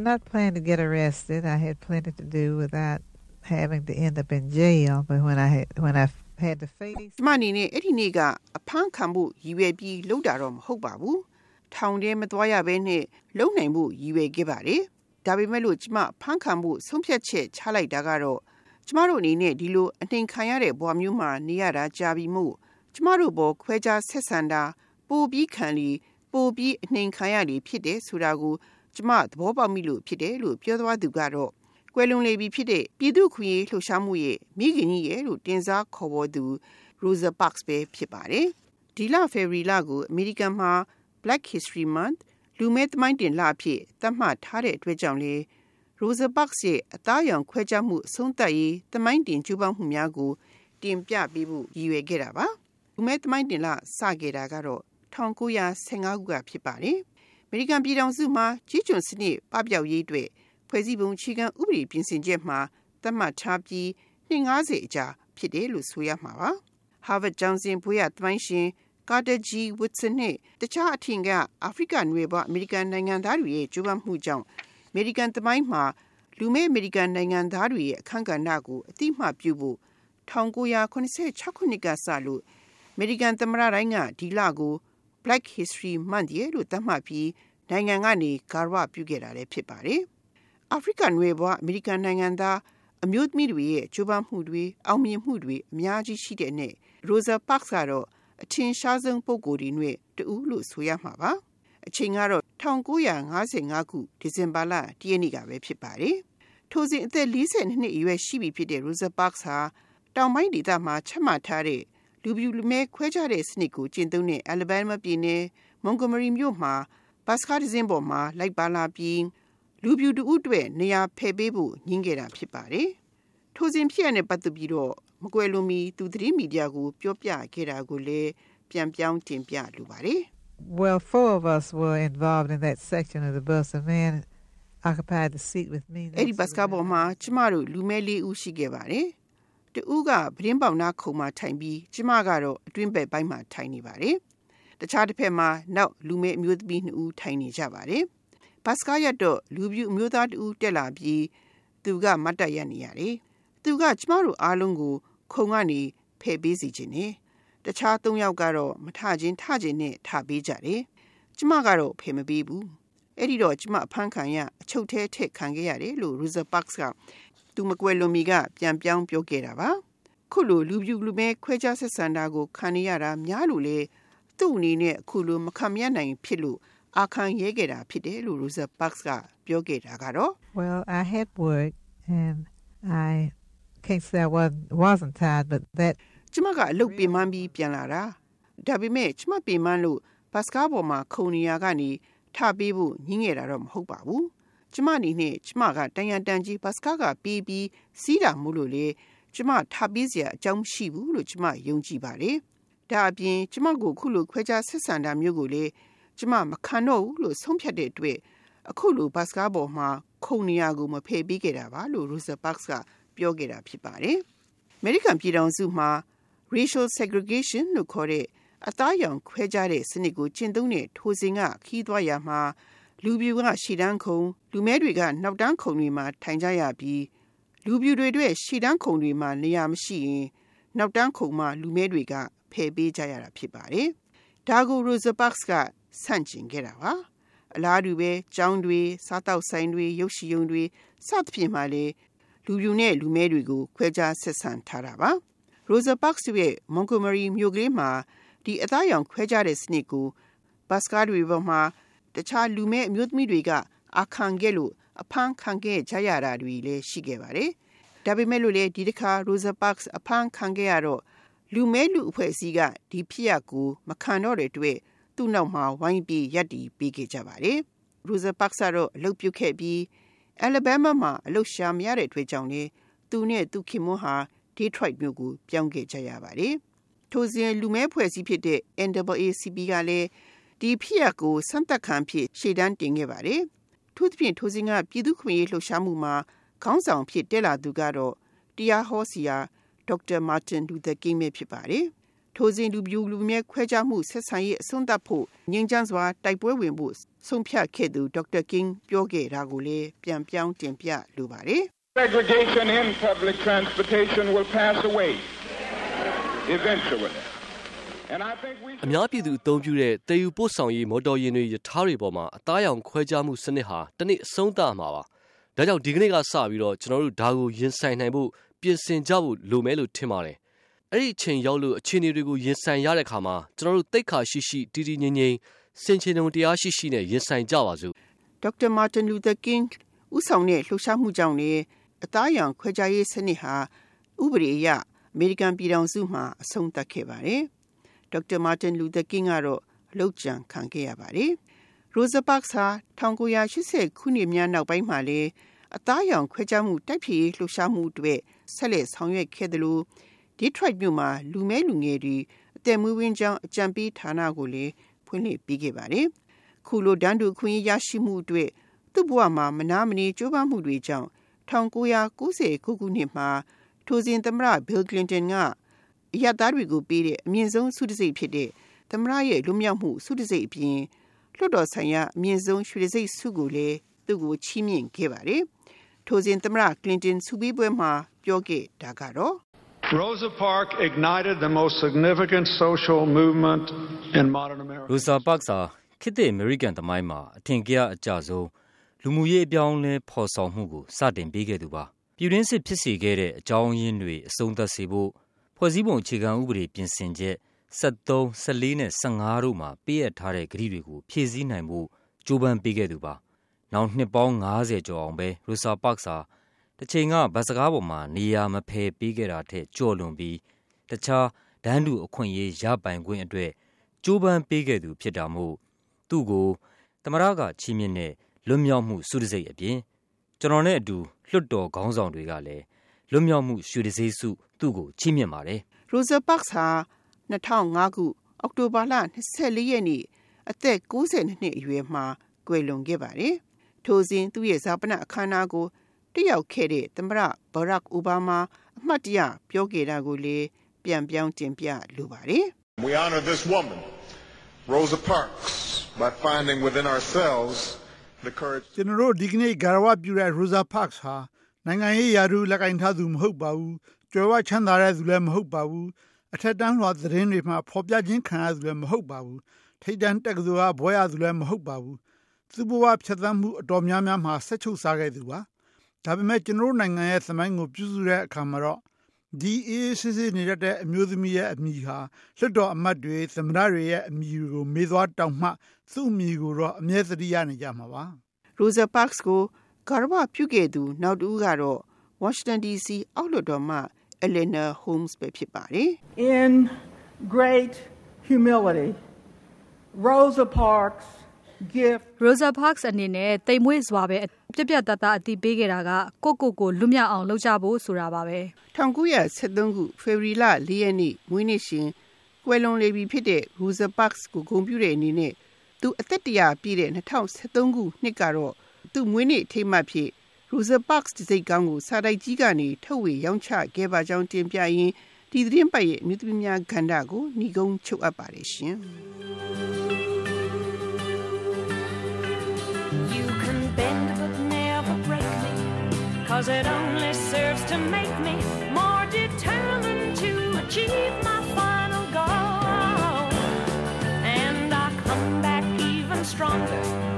had not planned to get arrested. I had plenty to do without having to end up in jail. But when I had when I had to face ကျမအနေနဲ့အဲ့ဒီနေ့ကအဖမ်းခံဖို့ရည်ရွယ်ပြီးလှုပ်တာတော့မဟုတ်ပါဘူး။ထောင်ထဲမသွားရဘဲနဲ့လုံနိုင်ဖို့ရည်ရွယ်ခဲ့ပါတယ်။ဒါပေမဲ့လို့ကျမဖမ်းခံဖို့ဆုံးဖြတ်ချက်ချလိုက်တာကတော့ကျမတို့အနေနဲ့ဒီလိုအနှိမ်ခံရတဲ့ဘဝမျိုးမှာနေရတာကြာပြီမို့ကျမတို့ဘောခွဲခြားဆက်ဆံတာပိုပြီးခံလီပိုပြီးအနှိမ်ခံရလီဖြစ်တယ်ဆိုတာကို ကျမသဘောပေါက်မိလို့ဖြစ်တယ်လို့ပြောသွားသူကတော့ကွယ်လွန်လေပြီဖြစ်တဲ့ပြည်သူ့ခွင့်ရေးလှုပ်ရှားမှုရဲ့မိခင်ကြီးရဲ့လို့တင်စားခေါ်ပေါ်သူ Rosa Parks ပဲဖြစ်ပါတယ်။ဒီလ February လကိုအမေရိကန်မှာ Black History Month လူမဲသမိုင်းတင်လအဖြစ်သတ်မှတ်ထားတဲ့အတွက်ကြောင့်လေ Rosa Parks ရဲ့အသားရောင်ခွဲခြားမှုအဆုံးသတ်ရေးသမိုင်းတင်ကြိုးပမ်းမှုများကိုတင်ပြပေးဖို့ရည်ရွယ်ခဲ့တာပါ။လူမဲသမိုင်းတင်လစခဲ့တာကတော့1915ခုကဖြစ်ပါတယ်။အ မေရိကန်ပြည်ထောင်စုမှာကြီးကျွန်းစနစ်ပပျောက်ရေးအတွက်ဖွဲ့စည်းပုံအခြေခံဥပဒေပြင်ဆင်ချက်မှာသတ်မှတ်ထားပြီး250အကြာဖြစ်တယ်လို့ဆိုရမှာပါ။ Harvard ကျောင်းစဉ်ဘွေရသမိုင်းရှင် Carter G. Woodson နဲ့တခြားအထင်ကအာဖရိကနွယ်ဘအမေရိကန်နိုင်ငံသားတွေရဲ့ကြိုးပမ်းမှုကြောင့်အမေရိကန်သမိုင်းမှာလူမဲအမေရိကန်နိုင်ငံသားတွေရဲ့အခမ်းကဏ္ဍကိုအတိအမှပြုဖို့1986ခုနှစ်ကစလို့အမေရိကန်သမ္မတတိုင်းကဒီလကို Black History Month ရဲ့လို့သတ်မှတ်ပြီးနိုင်ငံကနေဂါရဝပြုခဲ့တာလည်းဖြစ်ပါတယ်။အာဖရိကန်နွယ်ဘအမေရိကန်နိုင်ငံသားအမျိုးသမီးတွေရဲ့ကြိုးပမ်းမှုတွေအောင်မြင်မှုတွေအများကြီးရှိတဲ့နဲ့ Rosa Parks ကတော့အထင်ရှားဆုံးပုံကိုယ်တွေနဲ့တူလို့ဆိုရမှာပါ။အချိန်ကတော့1955ခုဒီဇင်ဘာလ၁ရက်နေ့ကပဲဖြစ်ပါတယ်။ထိုစဉ်အသက်42နှစ်အရွယ်ရှိပြီဖြစ်တဲ့ Rosa Parks ဟာတောင်ပိုင်းဒေသမှာချက်မှတ်ထားတဲ့ လူပြူလူမဲခွဲခြားတဲ့စနစ်ကိုကျင့်သုံးတဲ့ Alabama ပြည်နယ် Montgomery မြို့မှာဘတ်စကားတစ်စင်းပေါ်မှာလိုက်ပါလာပြီးလူပြူတူဦးတွေနေရာဖယ်ပေးဖို့ညှင်းခဲ့တာဖြစ်ပါတယ်။ထိုစဉ်ဖြစ်ရတဲ့ပတ်သက်ပြီးတော့မကွယ်လွန်မီသူသတင်းမီဒီယာကိုပြောပြခဲ့တာကိုလည်းပြန်ပြောင်းတင်ပြလိုပါတယ်။ well, four of us were involved in that section of the bus. A man occupied the seat with me. အဲ့ဒီဘတ်စကားပေါ်မှာကျမတို့လူမဲလေးဦးရှိခဲ့ပါတယ်။ တူကပရင်းပေါင်နာခုံမှာထိုင်ပြီးကျမကတော့အတွင်းဘက်ပိုင်းမှာထိုင်နေပါတယ်။တခြားတစ်ဖက်မှာနောက်လူမဲအမျိုးသမီးနှစ်ဦးထိုင်နေကြပါတယ်။ဘတ်စကားရတော့လူပြူအမျိုးသားတူတက်လာပြီးသူကမတ်တက်ရနေရတယ်။သူကကျမတို့အားလုံးကိုခုံကနေဖယ်ပေးစီခြင်းနဲ့တခြားသုံးယောက်ကတော့မထခြင်းထခြင်းနဲ့ထပေးကြတယ်။ကျမကတော့ဖယ်မပေးဘူး။အဲ့ဒီတော့ကျမအဖမ်းခံရအချုပ်ထဲထည့်ခံခဲ့ရတယ်လို့ Rosa Parks က သူမကွယ်လွန်မီကပြန်ပြောင်းပြောခဲ့တာပါ။ခုလိုလူပြူလူမဲခွဲခြားဆက်ဆံတာကိုခံရတာများလို့လေသူ့အနေနဲ့အခုလိုမခံမရနိုင်ဖြစ်လို့အခန်းရဲခဲ့တာဖြစ်တယ်လို့ Rosa Parks ကပြောခဲ့တာကတော့ Well, I had work and I can't say I wasn't, wasn't tired, but that ကျမကအလုပ်ပင်ပန်းပြီးပြန်လာတာဒါပေမဲ့ကျမပင်ပန်းလို့ဘတ်စကားပေါ်မှာခုံနေရကနေထပေးဖို့ညင်းငယ်တာတော့မဟုတ်ပါဘူး ကျမအနေနဲ့ကျမကတန်ရန်တန်ကြီးဘတ်စကားကပေးပြီးစီးတာမို့လို့လေကျမထပေးစရာအကြောင်းမရှိဘူးလို့ကျမယုံကြည်ပါတယ်ဒါအပြင်ကျမကိုခုလိုခွဲခြားဆက်ဆံတာမျိုးကိုလေကျမမခံတော့ဘူးလို့ဆုံးဖြတ်တဲ့အတွက်အခုလိုဘတ်စကားပေါ်မှာခုံနေရကိုမဖယ်ပေးခဲ့တာပါလို့ Rosa Parks ကပြောခဲ့တာဖြစ်ပါတယ်။ American ပြည်ထောင်စုမှာ racial segregation လို့ခေါ်တဲ့အသားရောင်ခွဲခြားတဲ့စနစ်ကိုကျင့်သုံးတဲ့ထိုစဉ်ကခီးသွားရမှာ လူပြူကရှေ့တန်းခုံလူမဲတွေကနောက်တန်းခုံတွေမှာထိုင်ကြရပြီးလူပြူတွေအတွက်ရှေ့တန်းခုံတွေမှာနေရာမရှိရင်နောက်တန်းခုံမှာလူမဲတွေကဖယ်ပေးကြရတာဖြစ်ပါတယ်။ဒါကို Rosa Parks ကဆန့်ကျင်ခဲ့တာပါ။အလားတူပဲကျောင်းတွေစားတောက်ဆိုင်တွေရုပ်ရှင်ရုံတွေစသဖြင့်မှလည်းလူပြူနဲ့လူမဲတွေကိုခွဲခြားဆက်ဆံထားတာပါ။ Rosa Parks ရဲ့ Montgomery မြို့ကလေးမှာဒီအသားရောင်ခွဲခြားတဲ့စနစ်ကိုဘတ်စကားတွေပေါ်မှာ တခြားလူမဲအမျိုးသမီးတွေကအခန့်ခဲ့လို့အဖမ်းခံခဲ့ကြရတာတွေလည်းရှိခဲ့ပါတယ်။ဒါပေမဲ့လို့လေဒီတစ်ခါ Rosa Parks အဖမ်းခံခဲ့ရတော့လူမဲလူအဖွဲ့အစည်းကဒီဖြစ်ရကိုမခံတော့တဲ့အတွက်သူ့နောက်မှာဝိုင်းပြီးရပ်တည်ပေးခဲ့ကြပါတယ်။ Rosa Parks ကတော့အလုပ်ပြုတ်ခဲ့ပြီး Alabama မှာအလုပ်ရှာမရတဲ့အတွက်ကြောင့်လေသူနဲ့သူခင်မွန်းဟာ Detroit မြို့ကိုပြောင်းခဲ့ကြရပါတယ်။ထိုစဉ်လူမဲဖွဲ့စည်းဖြစ်တဲ့ NAACP ကလည်း ဒီဖြစ်ရကိုစမ်းသက်ခံဖြစ်ရှေ့တန်းတင်ခဲ့ပါတယ်။ထို့သဖြင့်ထိုစဉ်ကပြည်သူ့ခွင့်ရေးလှုပ်ရှားမှုမှာခေါင်းဆောင်ဖြစ်တက်လာသူကတော့တရားဟောဆရာဒေါက်တာမာတင်လူသကင်းပဲဖြစ်ပါတယ်။ထိုထိုစဉ်လူပြူလူမြဲခွဲခြားမှုဆက်ဆံရေးအစွန်းသတ်ဖို့ငြိမ်းချမ်းစွာတိုက်ပွဲဝင်ဖို့ဆုံးဖြတ်ခဲ့သူဒေါက်တာကင်းပြောခဲ့တာကိုလည်းပြန်ပြောင်းတင်ပြလိုပါတယ် Segregation in public transportation will pass away eventually. And I think we အများပြည်သူအသုံးပြုတဲ့တည်ယူပို့ဆောင်ရေးမော်တော်ယာဉ်တွေရထားတွေပေါ်မှာအသားရောင်ခွဲခြားမှုစနစ်ဟာတနေ့အဆုံးသတ်မှာပါ။ဒါကြောင့်ဒီကနေ့ကစပြီးတော့ကျွန်တော်တို့ဒါကိုရင်ဆိုင်နိုင်ဖို့ပြင်ဆင်ကြဖို့လိုမယ်လို့ထင်ပါတယ်။အဲ့ဒီအချိန်ရောက်လို့အခြေအနေတွေကိုရင်ဆိုင်ရတဲ့အခါမှာကျွန်တော်တို့တိတ်ခါရှိရှိတည်တည်ငြိမ်ငြိမ်စင်ချင်ုံတရားရှိရှိနဲ့ရင်ဆိုင်ကြပါစို့ဒေါက်တာမာတင်လူသာကင်းဦးဆောင်တဲ့လှုပ်ရှားမှုကြောင့်လည်းအသားအရောင်ခွဲခြားရေးစနစ်ဟာဥပဒေအရအမေရိကန်ပြည်ထောင်စုမှာအဆုံးသတ်ခဲ့ပါတယ်။ ဒေါက်တာမာတင်လူသာကင်းကတော့အလုပ်ကြံခံခဲ့ရပါတယ်။ Rosa Parks ဟာ1980ခုနှစ်များနောက်ပိုင်းမှာလည်းအသားအရောင်ခွဲခြားမှုတိုက်ဖျက်ရေးလှုပ်ရှားမှုတွေဆက်လက်ဆောင်ရွက်ခဲ့တယ်လို့ Detroit မြို့မှာလူမဲလူငယ်တွေအသက်မွေးဝမ်းကြောင်းအကြံပေးဌာနကိုလည်းဖွင့်လှစ်ပေးခဲ့ပါတယ်။ခုလိုဒန်းတူခွင့်ရရှိမှုအတွက်သူ့ဘဝမှာမနာမနေကြိုးပမ်းမှုတွေကြောင့်1990ခုနှစ်မှာထိုစဉ်သမ္မတဘီလ်ကလင်တန်က အရသားတွေကိုပေးတဲ့အမြင့်ဆုံးဆုတံဆိပ်ဖြစ်တဲ့သမ္မတရဲ့လွတ်မြောက်မှုဆုတံဆိပ်အပြင်လွှတ်တော်ဆိုင်ရာအမြင့်ဆုံးရွှေတံဆိပ်ဆုကိုလည်းသူ့ကိုချီးမြှင့်ခဲ့ပါတယ်။ထိုစဉ်သမ္မတကလင်တန်ဆုပေးပွဲမှာပြောခဲ့တာကတော့ Rosa Parks ignited the most significant social movement in modern America. ရိုဆာပတ်စာခေတ်သစ်အမေရိကန်သမိုင်းမှာအထင်ကရအကြဆုံးလူမှုရေးအပြောင်းအလဲဖော်ဆောင်မှုကိုစတင်ပေးခဲ့သူပါပြည်တွင်းစစ်ဖြစ်စေခဲ့တဲ့အကြောင်းရင်းတွေအဆုံးသတ်စေဖို့ ဖွဲ့စည်းပုံအခြေခံဥပဒေပြင်ဆင်ချက် 73 14 နဲ့ 15 တို့မှာ ပေးအပ်ထားတဲ့ကတိတွေကို ဖြည့်ဆည်းနိုင်ဖို့ ကြိုးပမ်းပေးခဲ့သူပါ နောက်နှစ်ပေါင်း90ကျော်အောင်ပဲရိုဆာပတ်စာတစ်ချိန်ကဗတ်စကားပေါ်မှာ နေရာမဖယ်ပေးခဲ့တာထက်ကြော်လွန်ပြီး တခြားဒန်းတူအခွင့်အရေး ရပိုင်ခွင့်အတွက် ကြိုးပမ်းပေးခဲ့သူဖြစ်တာမို့ သူ့ကို သမရကချီးမြှင့်တဲ့ လွတ်မြောက်မှုဆုတံဆိပ်အပြင် ကျွန်တော်နဲ့အတူ လွတ်တော်ခေါင်းဆောင်တွေကလည်း လွတ်မြောက်မှုရွှေတံဆိပ်ဆုသူ့ကိုချီးမြှင့်ပါတယ် Rosa Parks ဟာ2005ခုအောက်တိုဘာလ24ရက်နေ့အသက်62နှစ်အရွယ်မှာကွယ်လွန်ခဲ့ပါတယ်။ထိုစဉ်သူ့ရဲ့ဇာပနအခမ်းအနားကိုတက်ရောက်ခဲ့တဲ့သမ္မတဘရက်အိုဘားမားအမှတ်တရပြောခဲ့တာကိုလည်းပြန်ပြောင်းတင်ပြလိုပါတယ်။ We honor this woman, Rosa Parks, by finding within ourselves the courage ကျွန်တော်တို့ဒီကနေ့ဂါရဝပြုတဲ့ Rosa Parks ဟာ နိုင်ငံရေးယာရုလက်ကင်ထားသူမဟုတ်ပါဘူးကြွယ်ဝချမ်းသာတဲ့သူလည်းမဟုတ်ပါဘူးအထက်တန်းလွှာသတင်းတွေမှာဖော်ပြခြင်းခံရသူလည်းမဟုတ်ပါဘူးထိတ်တန်းတက္ကသိုလ်ကဘွဲရသူလည်းမဟုတ်ပါဘူးသူ့ဘဝဖြတ်သန်းမှုအတော်များများမှာဆက်ချုပ်စားခဲ့သူပါဒါပေမဲ့ကျွန်တော်တို့နိုင်ငံရဲ့သမိုင်းကိုပြုစုတဲ့အခါမှာတော့ဒီအေးစစ်စစ်နေရတဲ့အမျိုးသမီးရဲ့အမိဟာလွတ်တော်အမတ်တွေသမ္မတတွေရဲ့အမိကိုမေးသွားတောင်းမှသူ့အမိကိုတော့အမြဲတမ်းရနေကြမှာပါ Rosa Parks ကို ဂါရဝပြုခဲ့သူ နောက်တစ်ဦးကတော့ Washington DC အောက်လွှတ်တော်မှ Eleanor Holmes ပဲဖြစ်ပါတယ် in great humility, Rosa Parks gift Rosa Parks အနေနဲ့တိမ်မွေ့စွာပဲပြက်ပြက်တသားအတိပေးခဲ့တာကကိုကိုကိုလွတ်မြောက်အောင်လုပ်ကြဖို့ဆိုတာပါပဲ1973ခုဖေဖော်ဝါရီလ4ရက်နေ့မွေးနေ့ရှင်ကွယ်လွန်လေပြီဖြစ်တဲ့ Rosa Parks ကိုဂုဏ်ပြုတဲ့အနေနဲ့သူအသက်တရာပြည့်တဲ့2013ခုနှစ်ကတော့ သူမွေးနေ့အထိမ်းအမှတ်ဖြစ် Rosa Parks တစိတ်ကောင်းကိုစာတိုက်ကြီးကနေထုတ်ဝေရောင်းချခဲ့ပါကြောင်းတင်ပြရင်းဒီသတင်းပတ်ရဲ့အမျိုးသမီးများကဏ္ဍကိုညီကုန်းချုပ်အပ်ပါတယ်ရှင် You can bend but never break me, cause it only serves to make me more determined to achieve my final goal. And I come back even stronger, not an